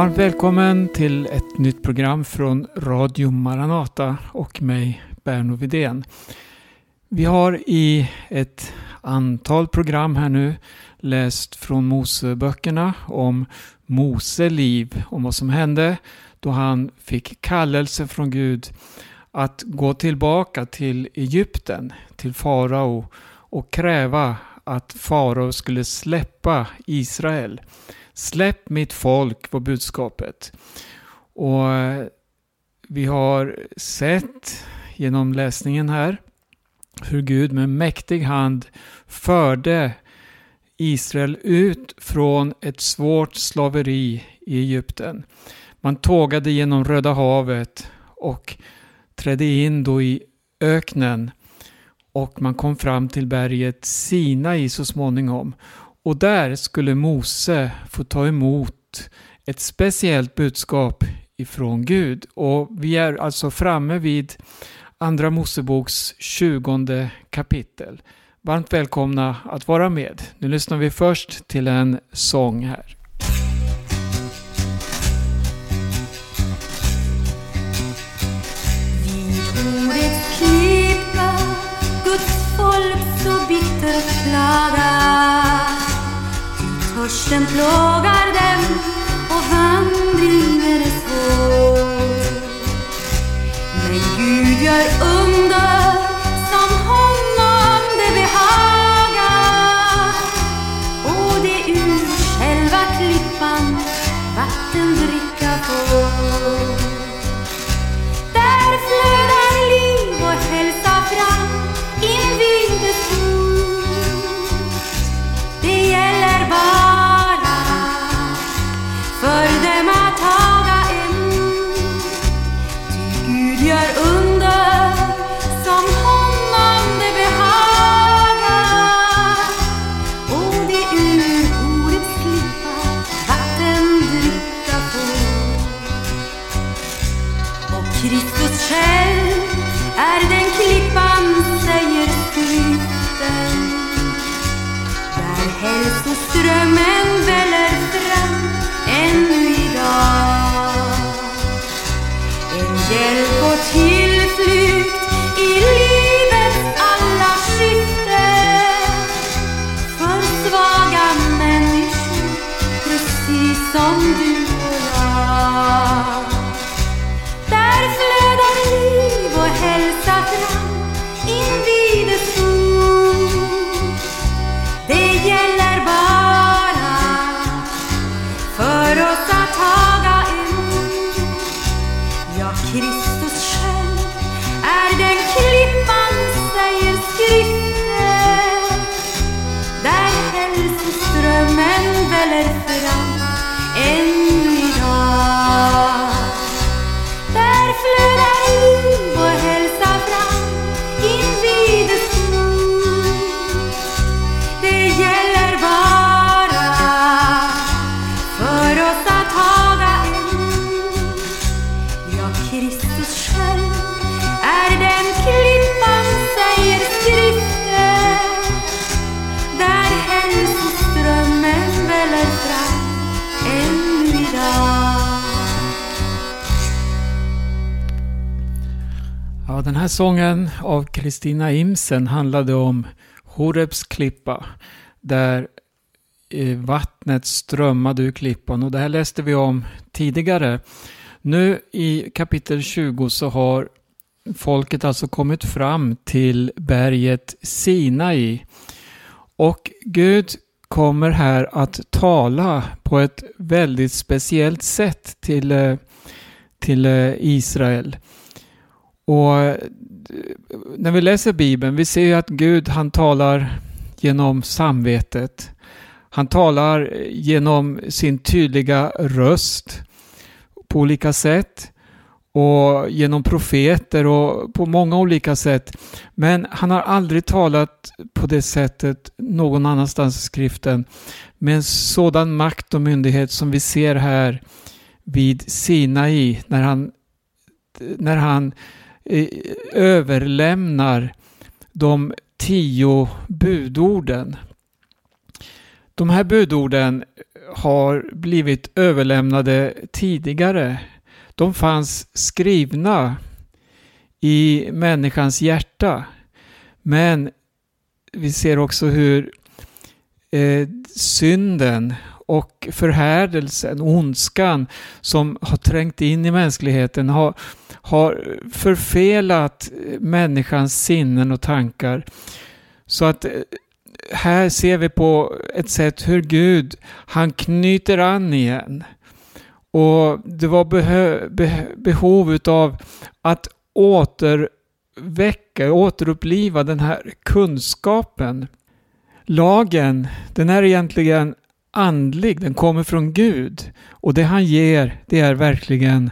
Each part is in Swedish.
Varmt välkommen till ett nytt program från Radio Maranata och mig, Berno Vidén. Vi har i ett antal program här nu läst från Moseböckerna om Mose liv, om vad som hände då han fick kallelse från Gud att gå tillbaka till Egypten, till farao och kräva att farao skulle släppa Israel. Släpp mitt folk var budskapet. Och eh, vi har sett genom läsningen här hur Gud med mäktig hand förde Israel ut från ett svårt slaveri i Egypten. Man tågade genom Röda havet och trädde in då i öknen och man kom fram till berget Sinai så småningom. Och där skulle Mose få ta emot ett speciellt budskap ifrån Gud. Och vi är alltså framme vid Andra Moseboks 20 kapitel. Varmt välkomna att vara med. Nu lyssnar vi först till en sång här. Klippa Guds folk så bittert klagar Törsten plågar dem och vandringen är svår? Men Gud gör upp precis som Ja, den här sången av Kristina Imsen handlade om Horebs klippa. Där eh, vattnet strömmade ur klippan. Och det här läste vi om tidigare. Nu i kapitel 20 så har folket alltså kommit fram till berget Sinai. Och Gud kommer här att tala på ett väldigt speciellt sätt till, eh, till eh, Israel. Och eh, när vi läser Bibeln, vi ser ju att Gud han talar genom samvetet. Han talar genom sin tydliga röst på olika sätt och genom profeter och på många olika sätt. Men han har aldrig talat på det sättet någon annanstans i skriften med en sådan makt och myndighet som vi ser här vid Sinai när han, när han överlämnar de tio budorden. De här budorden har blivit överlämnade tidigare. De fanns skrivna i människans hjärta. Men vi ser också hur eh, synden och förhärdelsen, ondskan som har trängt in i mänskligheten har, har förfelat människans sinnen och tankar. Så att eh, här ser vi på ett sätt hur Gud, han knyter an igen. Och det var behö, be, behov av att återväcka, återuppliva den här kunskapen. Lagen, den är egentligen andlig, den kommer från Gud. Och det han ger, det är verkligen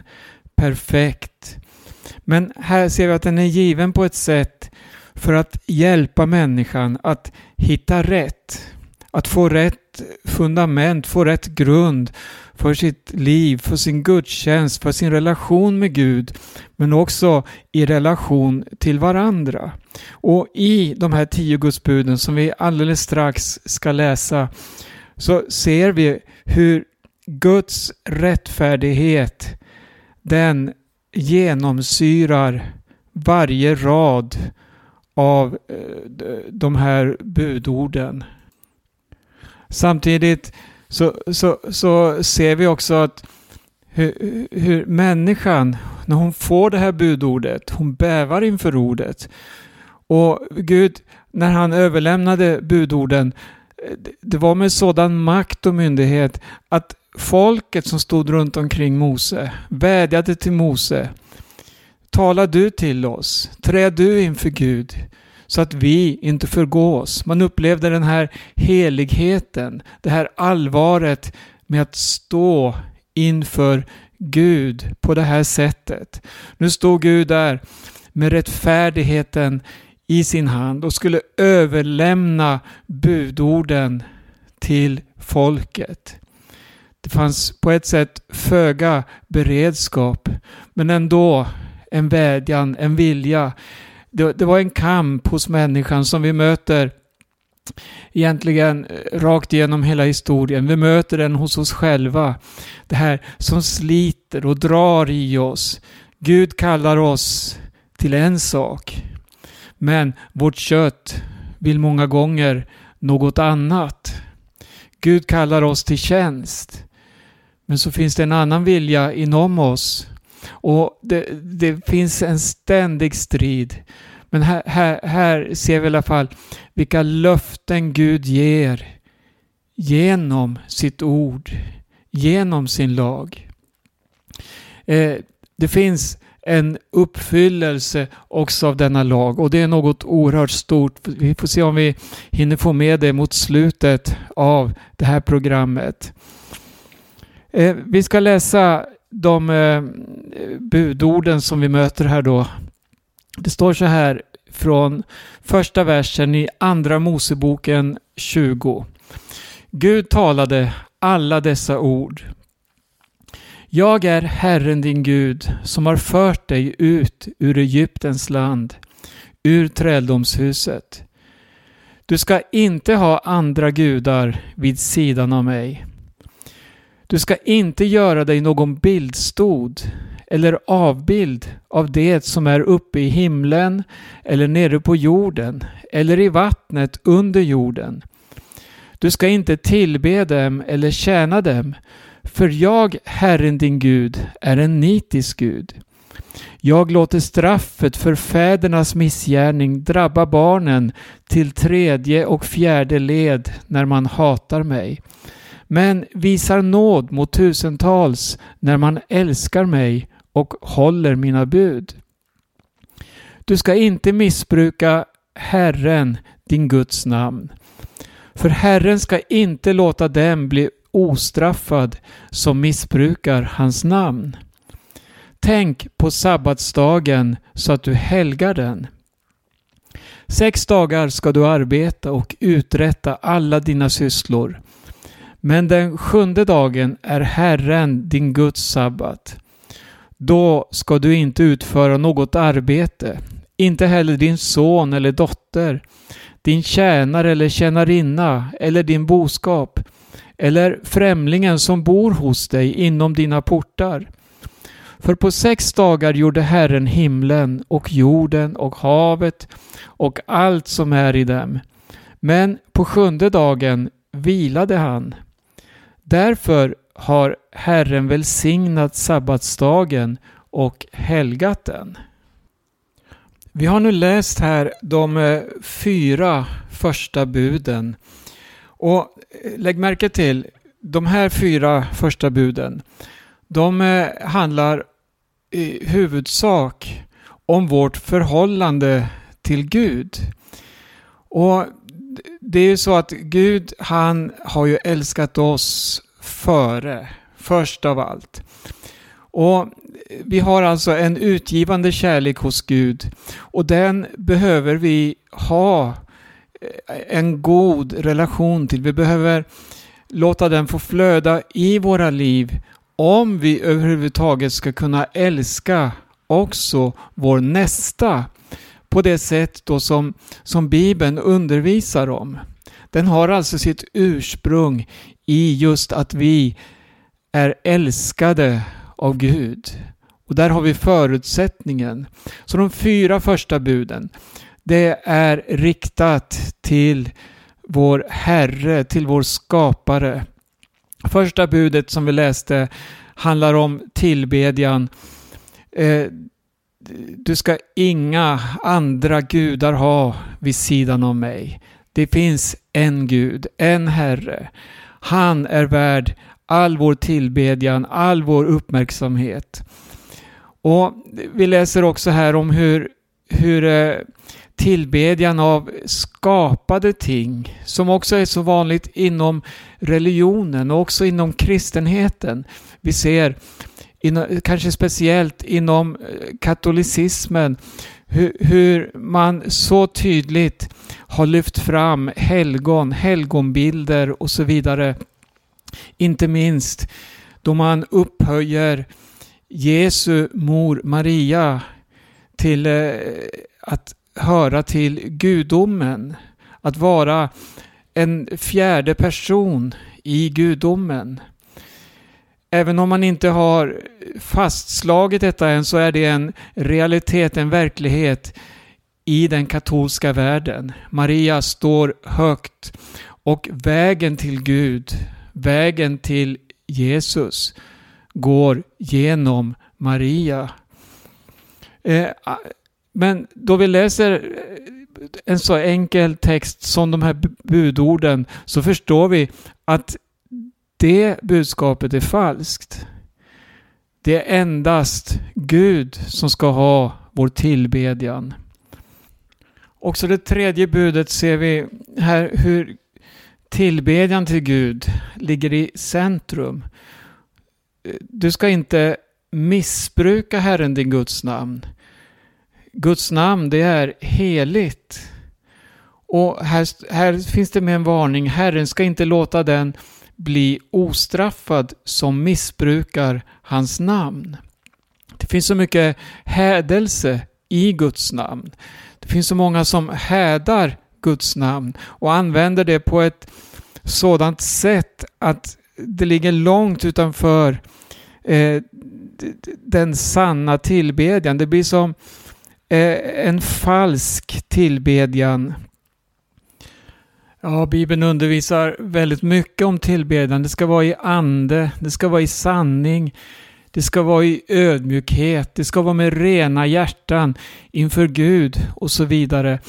perfekt. Men här ser vi att den är given på ett sätt för att hjälpa människan att hitta rätt. Att få rätt fundament, få rätt grund för sitt liv, för sin gudstjänst, för sin relation med Gud, men också i relation till varandra. Och i de här tio gudsbuden som vi alldeles strax ska läsa så ser vi hur Guds rättfärdighet den genomsyrar varje rad av eh, de här budorden. Samtidigt så, så, så ser vi också att hur, hur människan, när hon får det här budordet, hon bävar inför ordet. Och Gud, när han överlämnade budorden, det var med sådan makt och myndighet att folket som stod runt omkring Mose vädjade till Mose. Tala du till oss, träd du inför Gud så att vi inte förgås. Man upplevde den här heligheten, det här allvaret med att stå inför Gud på det här sättet. Nu stod Gud där med rättfärdigheten i sin hand och skulle överlämna budorden till folket. Det fanns på ett sätt föga beredskap, men ändå en vädjan, en vilja. Det, det, var en kamp hos människan som vi möter egentligen rakt igenom hela historien. Vi möter den hos oss själva. Det här som sliter och drar i oss. Gud kallar oss till en sak. Men vårt kött vill många gånger något annat. Gud kallar oss till tjänst. Men så finns det en annan vilja inom oss. Och det, det finns en ständig strid. Men här, här, här ser vi i alla fall vilka löften Gud ger genom sitt ord, genom sin lag. Eh, det finns en uppfyllelse också av denna lag och det är något oerhört stort. Vi får se om vi hinner få med det mot slutet av det här programmet. Eh, vi ska läsa de eh, budorden som vi möter här då. Det står så här från första versen i Andra Moseboken 20. Gud talade alla dessa ord. Jag är Herren din Gud som har fört dig ut ur Egyptens land, ur träldomshuset. Du ska inte ha andra gudar vid sidan av mig. Du ska inte göra dig någon bildstod eller avbild av det som är uppe i himlen eller nere på jorden eller i vattnet under jorden. Du ska inte tillbe dem eller tjäna dem för jag, Herren din Gud, är en nitisk Gud. Jag låter straffet för fädernas missgärning drabba barnen till tredje och fjärde led när man hatar mig. Men visar nåd mot tusentals när man älskar mig och håller mina bud. Du ska inte missbruka Herren, din Guds namn. För Herren ska inte låta dem bli ostraffad som missbrukar hans namn. Tänk på sabbatsdagen så att du helgar den. Sex dagar ska du arbeta och uträtta alla dina sysslor. Men den sjunde dagen är Herren din Guds sabbat. Då ska du inte utföra något arbete, inte heller din son eller dotter, din tjänare eller tjänarinna eller din boskap eller främlingen som bor hos dig inom dina portar. För på sex dagar gjorde Herren himlen och jorden och havet och allt som är i dem. Men på sjunde dagen vilade han. Därför har Herren välsignat sabbatsdagen och helgat den. Vi har nu läst här de eh, fyra första buden. Och lägg märke till, de här fyra första buden, de eh, handlar i huvudsak om vårt förhållande till Gud. Och det är ju så att Gud, han har ju älskat oss före, först av allt. Och vi har alltså en utgivande kärlek hos Gud och den behöver vi ha Eh, en god relation till. Vi behöver låta den få flöda i våra liv om vi överhuvudtaget ska kunna älska också vår nästa på det sätt då som, som Bibeln undervisar om. Den har alltså sitt ursprung i just att vi är älskade av Gud. Och där har vi förutsättningen. Så de fyra första buden, det är riktat till vår Herre, till vår skapare. Första budet som vi läste handlar om tillbedjan. Eh, du ska inga andra gudar ha vid sidan av mig. Det finns en Gud, en Herre. Han är värd all vår tillbedjan, all vår uppmärksamhet. Och Vi läser också här om hur, hur eh, tillbedjan av skapade ting, som också är så vanligt inom religionen och också inom kristenheten. Vi ser, kanske speciellt inom eh, katolicismen, hur, hur man så tydligt har lyft fram helgon, helgonbilder och så vidare. Inte minst då man upphöjer Jesu mor Maria till eh, att höra till gudomen, att vara en fjärde person i gudomen. Även om man inte har fastslagit detta än så är det en realitet, en verklighet i den katolska världen. Maria står högt och vägen till Gud, vägen till Jesus går genom Maria. Eh, men då vi läser eh, en så enkel text som de här budorden så förstår vi att det budskapet är falskt. Det är endast Gud som ska ha vår tillbedjan. Också det tredje budet ser vi här hur tillbedjan till Gud ligger i centrum. Eh, du ska inte missbruka Herren din Guds namn. Guds namn det är heligt. Och här, här finns det med en varning. Herren ska inte låta den bli ostraffad som missbrukar hans namn. Det finns så mycket hädelse i Guds namn. Det finns så många som hädar Guds namn och använder det på ett sådant sätt att det ligger långt utanför eh, den sanna tillbedjan. Det blir som eh, Eh, en falsk tillbedjan. Ja, Bibeln undervisar väldigt mycket om tillbedjan. Det ska vara i ande, det ska vara i sanning, det ska vara i ödmjukhet, det ska vara med rena hjärtan inför Gud och så vidare.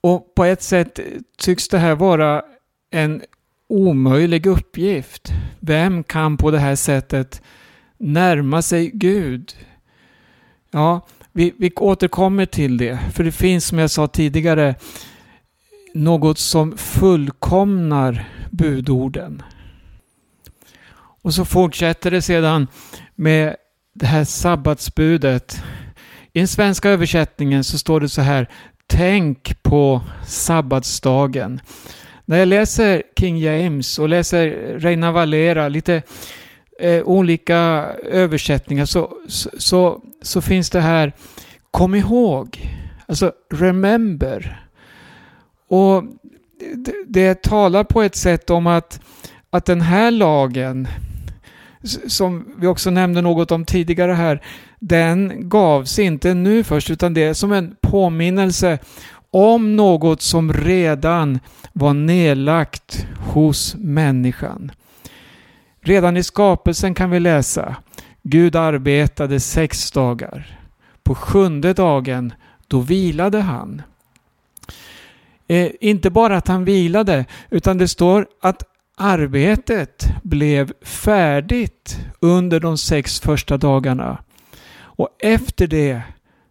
Och på ett sätt tycks det här vara en omöjlig uppgift. Vem kan på det här sättet närma sig Gud? Ja, vi, vi återkommer till det, för det finns som jag sa tidigare något som fullkomnar budorden. Och så fortsätter det sedan med det här sabbatsbudet. I den svenska översättningen så står det så här Tänk på sabbatsdagen. När jag läser King James och läser Reina Valera, lite eh, olika översättningar, så, så, så finns det här Kom ihåg, alltså remember. och det, det talar på ett sätt om att, att den här lagen, som vi också nämnde något om tidigare här, den gavs inte nu först utan det är som en påminnelse om något som redan var nedlagt hos människan. Redan i skapelsen kan vi läsa Gud arbetade sex dagar. På sjunde dagen, då vilade han. Eh, inte bara att han vilade, utan det står att arbetet blev färdigt under de sex första dagarna. Och efter det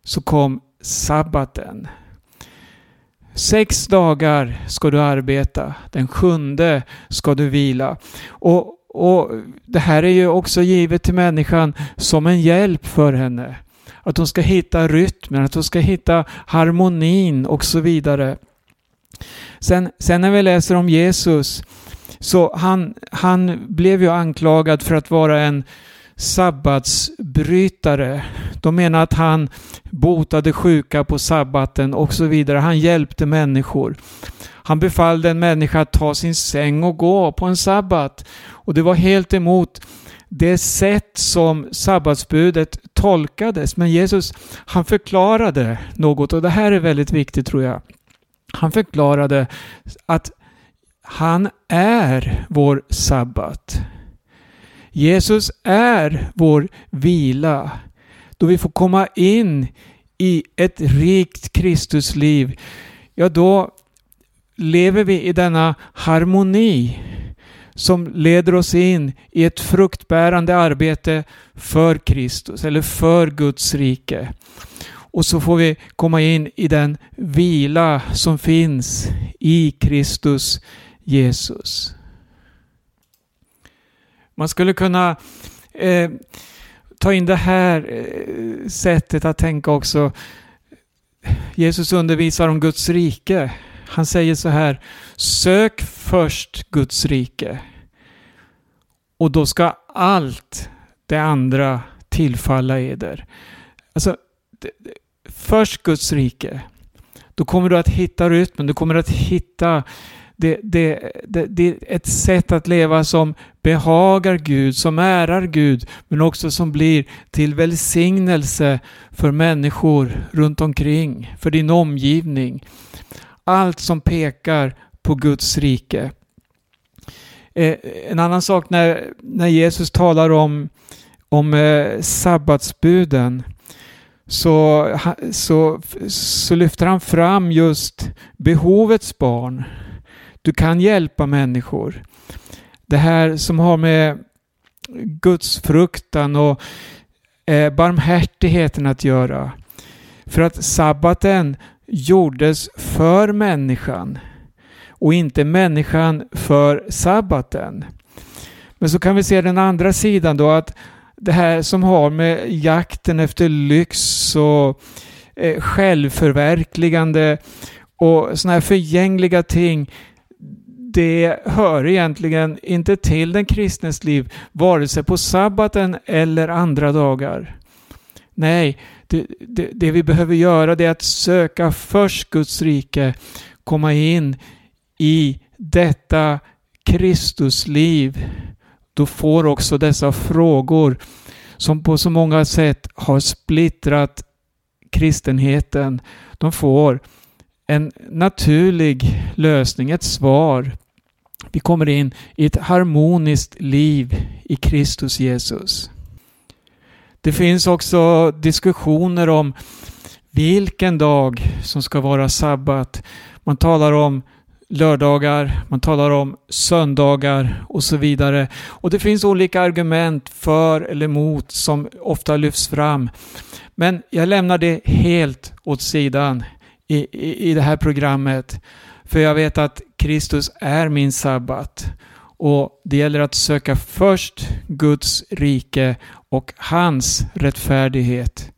så kom sabbaten. Sex dagar ska du arbeta, den sjunde ska du vila. Och, och Det här är ju också givet till människan som en hjälp för henne. Att hon ska hitta rytmen, att hon ska hitta harmonin och så vidare. Sen, sen när vi läser om Jesus, så han, han blev ju anklagad för att vara en sabbatsbrytare. De menar att han botade sjuka på sabbaten och så vidare. Han hjälpte människor. Han befallde en människa att ta sin säng och gå på en sabbat. Och det var helt emot det sätt som sabbatsbudet tolkades. Men Jesus, han förklarade något och det här är väldigt viktigt tror jag. Han förklarade att han är vår sabbat. Jesus är vår vila. Då vi får komma in i ett rikt Kristusliv, ja då lever vi i denna harmoni som leder oss in i ett fruktbärande arbete för Kristus eller för Guds rike. Och så får vi komma in i den vila som finns i Kristus Jesus. Man skulle kunna eh, ta in det här eh, sättet att tänka också. Jesus undervisar om Guds rike. Han säger så här, sök först Guds rike och då ska allt det andra tillfalla eder. Alltså, först Guds rike. Då kommer du att hitta rytmen, du kommer att hitta det, det, det, det, är ett sätt att leva som behagar Gud, som ärar Gud, men också som blir till välsignelse för människor runt omkring, för din omgivning. Allt som pekar på Guds rike. Eh, en annan sak när, när Jesus talar om, om eh, sabbatsbuden så, så, så lyfter han fram just behovets barn. Du kan hjälpa människor. Det här som har med Guds fruktan och eh, barmhärtigheten att göra. För att sabbaten gjordes för människan och inte människan för sabbaten. Men så kan vi se den andra sidan då att det här som har med jakten efter lyx och eh, självförverkligande och sådana här förgängliga ting det hör egentligen inte till den kristnes liv, vare sig på sabbaten eller andra dagar. Nej, det, det, det, vi behöver göra det är att söka först Guds rike, komma in i detta Kristusliv. Då får också dessa frågor som på så många sätt har splittrat kristenheten, de får en naturlig lösning, ett svar vi kommer in i ett harmoniskt liv i Kristus Jesus. Det finns också diskussioner om vilken dag som ska vara sabbat. Man talar om lördagar, man talar om söndagar och så vidare. Och det finns olika argument för eller emot som ofta lyfts fram. Men jag lämnar det helt åt sidan i, i, i det här programmet. För jag vet att Kristus är min sabbat. Och det gäller att söka först Guds rike och hans rättfärdighet.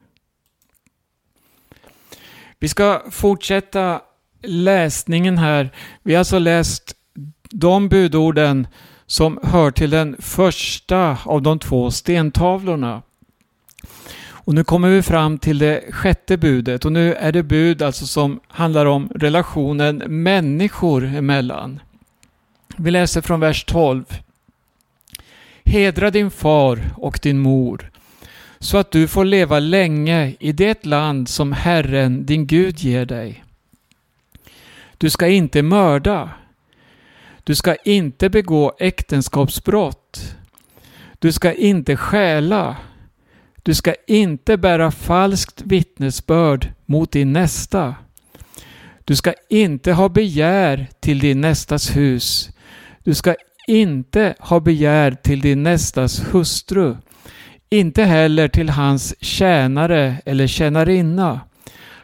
Vi ska fortsätta läsningen här. Vi har alltså läst de budorden som hör till den första av de två stentavlorna. Och nu kommer vi fram till det sjätte budet och nu är det bud alltså som handlar om relationen människor emellan. Vi läser från vers 12. Hedra din far och din mor så att du får leva länge i det land som Herren, din Gud, ger dig. Du ska inte mörda. Du ska inte begå äktenskapsbrott. Du ska inte stjäla. Du ska inte bära falskt vittnesbörd mot din nästa. Du ska inte ha begär till din nästas hus. Du ska inte ha begär till din nästas hustru. Inte heller till hans tjänare eller tjänarinna,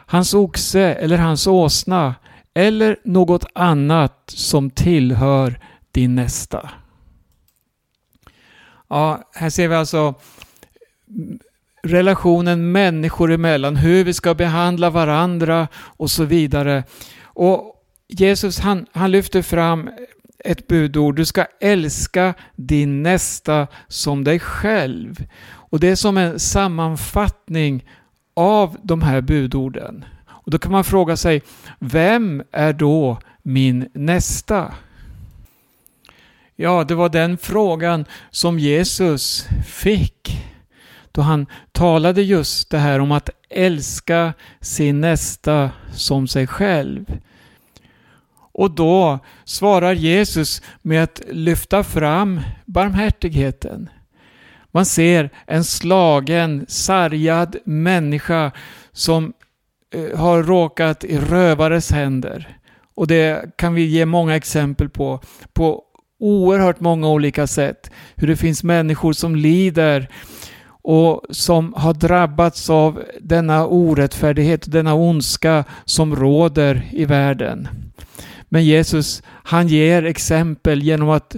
hans oxe eller hans åsna eller något annat som tillhör din nästa. Ja, här ser vi alltså relationen människor emellan, hur vi ska behandla varandra och så vidare. Och Jesus han, han lyfter fram ett budord, du ska älska din nästa som dig själv. Och det är som en sammanfattning av de här budorden. Och då kan man fråga sig, vem är då min nästa? Ja, det var den frågan som Jesus fick då han talade just det här om att älska sin nästa som sig själv. Och då svarar Jesus med att lyfta fram barmhärtigheten. Man ser en slagen, sargad människa som eh, har råkat i rövares händer. Och det kan vi ge många exempel på, på oerhört många olika sätt. Hur det finns människor som lider och som har drabbats av denna orättfärdighet och denna ondska som råder i världen. Men Jesus, han ger exempel genom att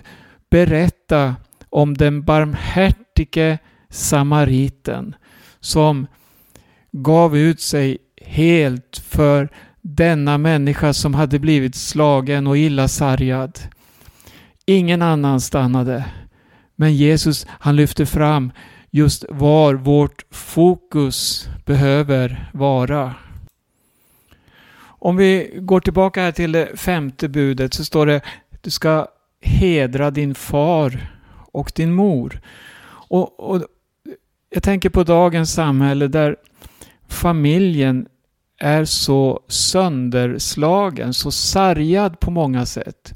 berätta om den barmhärtige samariten som gav ut sig helt för denna människa som hade blivit slagen och illa sargad. Ingen annan stannade. Men Jesus han lyfte fram just var vårt fokus behöver vara. Om vi går tillbaka här till det femte budet så står det du ska hedra din far och din mor. Och, och Jag tänker på dagens samhälle där familjen är så sönderslagen, så sargad på många sätt.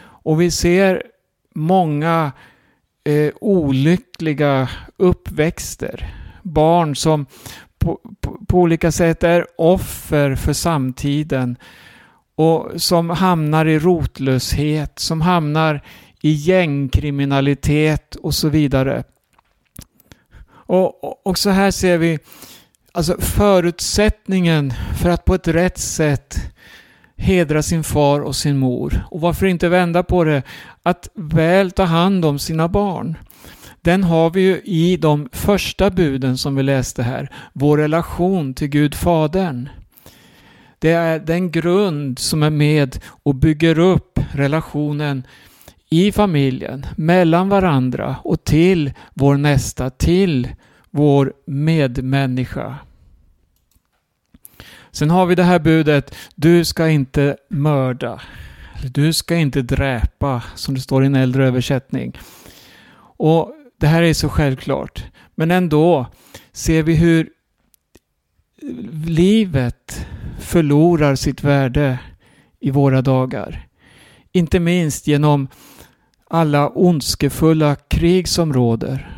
Och vi ser många eh, olyckliga uppväxter. Barn som på, på, på, olika sätt är offer för samtiden och som hamnar i rotlöshet, som hamnar i gängkriminalitet och så vidare. Och, och, och så här ser vi alltså förutsättningen för att på ett rätt sätt hedra sin far och sin mor. Och varför inte vända på det? Att väl ta hand om sina barn. Den har vi ju i de första buden som vi läste här. Vår relation till Gud Fadern. Det är den grund som är med och bygger upp relationen i familjen, mellan varandra och till vår nästa, till vår medmänniska. Sen har vi det här budet, du ska inte mörda. Du ska inte dräpa, som det står i en äldre översättning. Och det här är så självklart. Men ändå ser vi hur livet förlorar sitt värde i våra dagar. Inte minst genom alla ondskefulla krig som råder.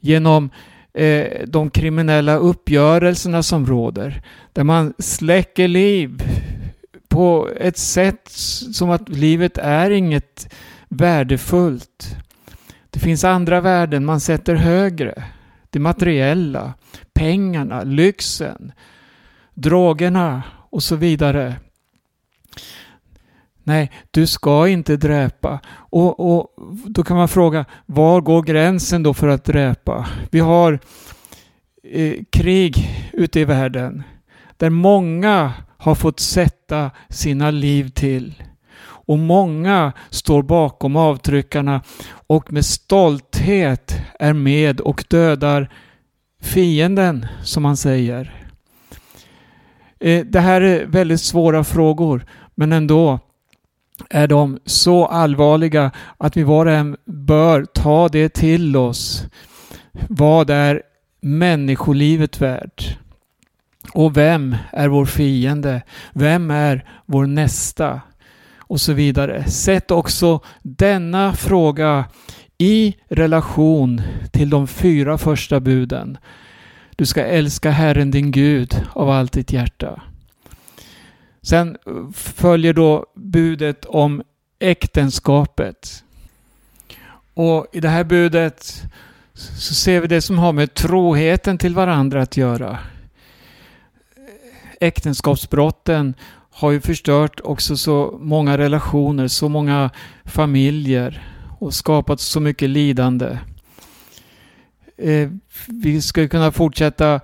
Genom eh, de kriminella uppgörelserna som råder. Där man släcker liv på ett sätt som att livet är inget värdefullt. Det finns andra värden man sätter högre. Det materiella, pengarna, lyxen, drogerna och så vidare. Nej, du ska inte dräpa. Och, och Då kan man fråga, var går gränsen då för att dräpa? Vi har eh, krig ute i världen där många har fått sätta sina liv till. Och många står bakom avtryckarna och med stolthet är med och dödar fienden som man säger? Eh, det här är väldigt svåra frågor men ändå är de så allvarliga att vi var och en bör ta det till oss. Vad är människolivet värt? Och vem är vår fiende? Vem är vår nästa? Och så vidare. Sätt också denna fråga i relation till de fyra första buden. Du ska älska Herren din Gud av allt ditt hjärta. Sen följer då budet om äktenskapet. Och i det här budet så ser vi det som har med troheten till varandra att göra. Äktenskapsbrotten har ju förstört också så många relationer, så många familjer och skapat så mycket lidande. Eh, vi skulle kunna fortsätta,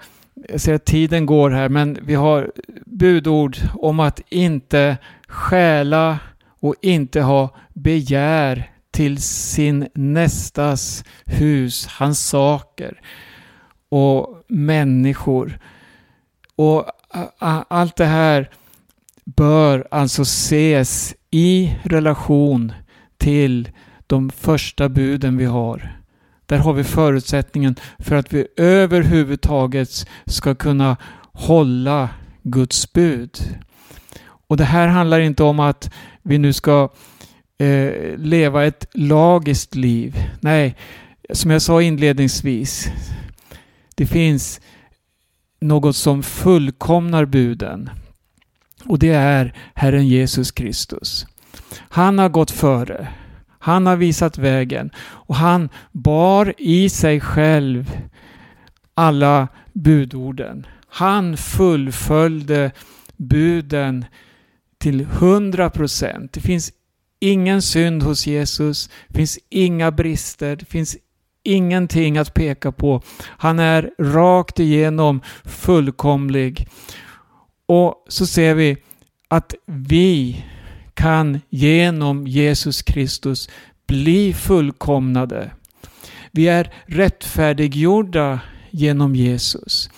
jag ser att tiden går här, men vi har budord om att inte stjäla och inte ha begär till sin nästas hus, hans saker och människor. Och allt det här bör alltså ses i relation till de första buden vi har. Där har vi förutsättningen för att vi överhuvudtaget ska kunna hålla Guds bud. Och det här handlar inte om att vi nu ska eh, leva ett lagiskt liv. Nej, som jag sa inledningsvis. Det finns något som fullkomnar buden. Och det är Herren Jesus Kristus. Han har gått före. Han har visat vägen och han bar i sig själv alla budorden. Han fullföljde buden till hundra procent. Det finns ingen synd hos Jesus, det finns inga brister, det finns ingenting att peka på. Han är rakt igenom fullkomlig. Och så ser vi att vi kan genom Jesus Kristus bli fullkomnade. Vi är rättfärdiggjorda genom Jesus.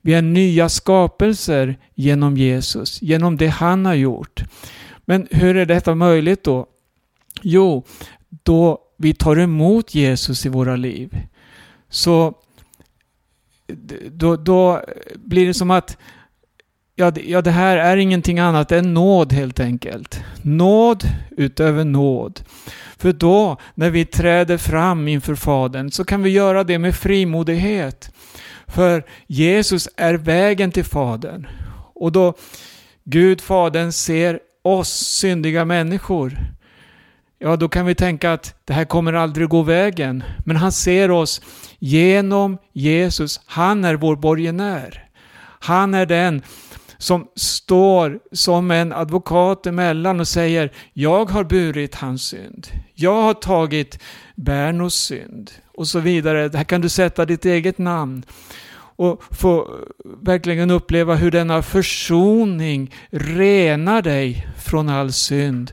Vi är nya skapelser genom Jesus, genom det han har gjort. Men hur är detta möjligt då? Jo, då vi tar emot Jesus i våra liv. Så då, då blir det som att ja, ja, det här är ingenting annat än nåd helt enkelt. Nåd utöver nåd. För då, när vi träder fram inför Fadern, så kan vi göra det med frimodighet. För Jesus är vägen till Fadern. Och då Gud, Fadern, ser oss syndiga människor, ja då kan vi tänka att det här kommer aldrig gå vägen. Men han ser oss genom Jesus. Han är vår borgenär. Han är den som står som en advokat emellan och säger jag har burit hans synd. Jag har tagit Bernos synd och så vidare. Här kan du sätta ditt eget namn och få verkligen uppleva hur denna försoning renar dig från all synd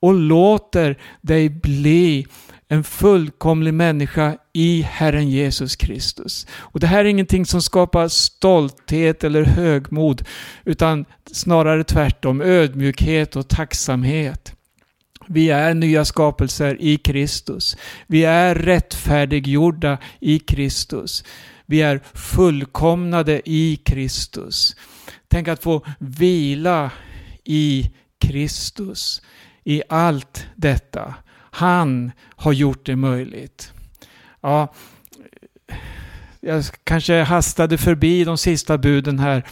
och låter dig bli en fullkomlig människa i Herren Jesus Kristus. Och Det här är ingenting som skapar stolthet eller högmod, utan snarare tvärtom ödmjukhet och tacksamhet. Vi är nya skapelser i Kristus. Vi är rättfärdiggjorda i Kristus. Vi är fullkomnade i Kristus. Tänk att få vila i Kristus i allt detta. Han har gjort det möjligt. Ja, jag kanske hastade förbi de sista buden här.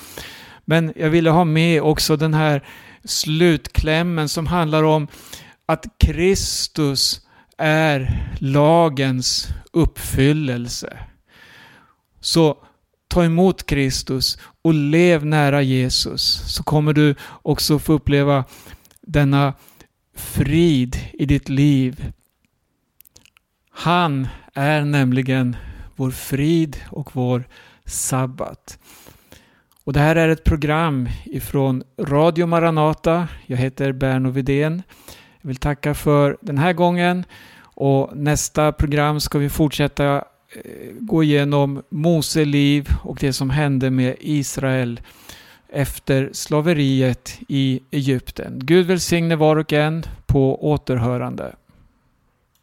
Men jag ville ha med också den här slutklämmen som handlar om att Kristus är lagens uppfyllelse. Så ta emot Kristus och lev nära Jesus så kommer du också få uppleva denna frid i ditt liv. Han är nämligen vår frid och vår sabbat. Och det här är ett program ifrån Radio Maranata. Jag heter Berno Vidén. Jag vill tacka för den här gången och nästa program ska vi fortsätta eh, gå igenom Mose liv och det som hände med Israel efter slaveriet i Egypten. Gud välsigne var och en på återhörande.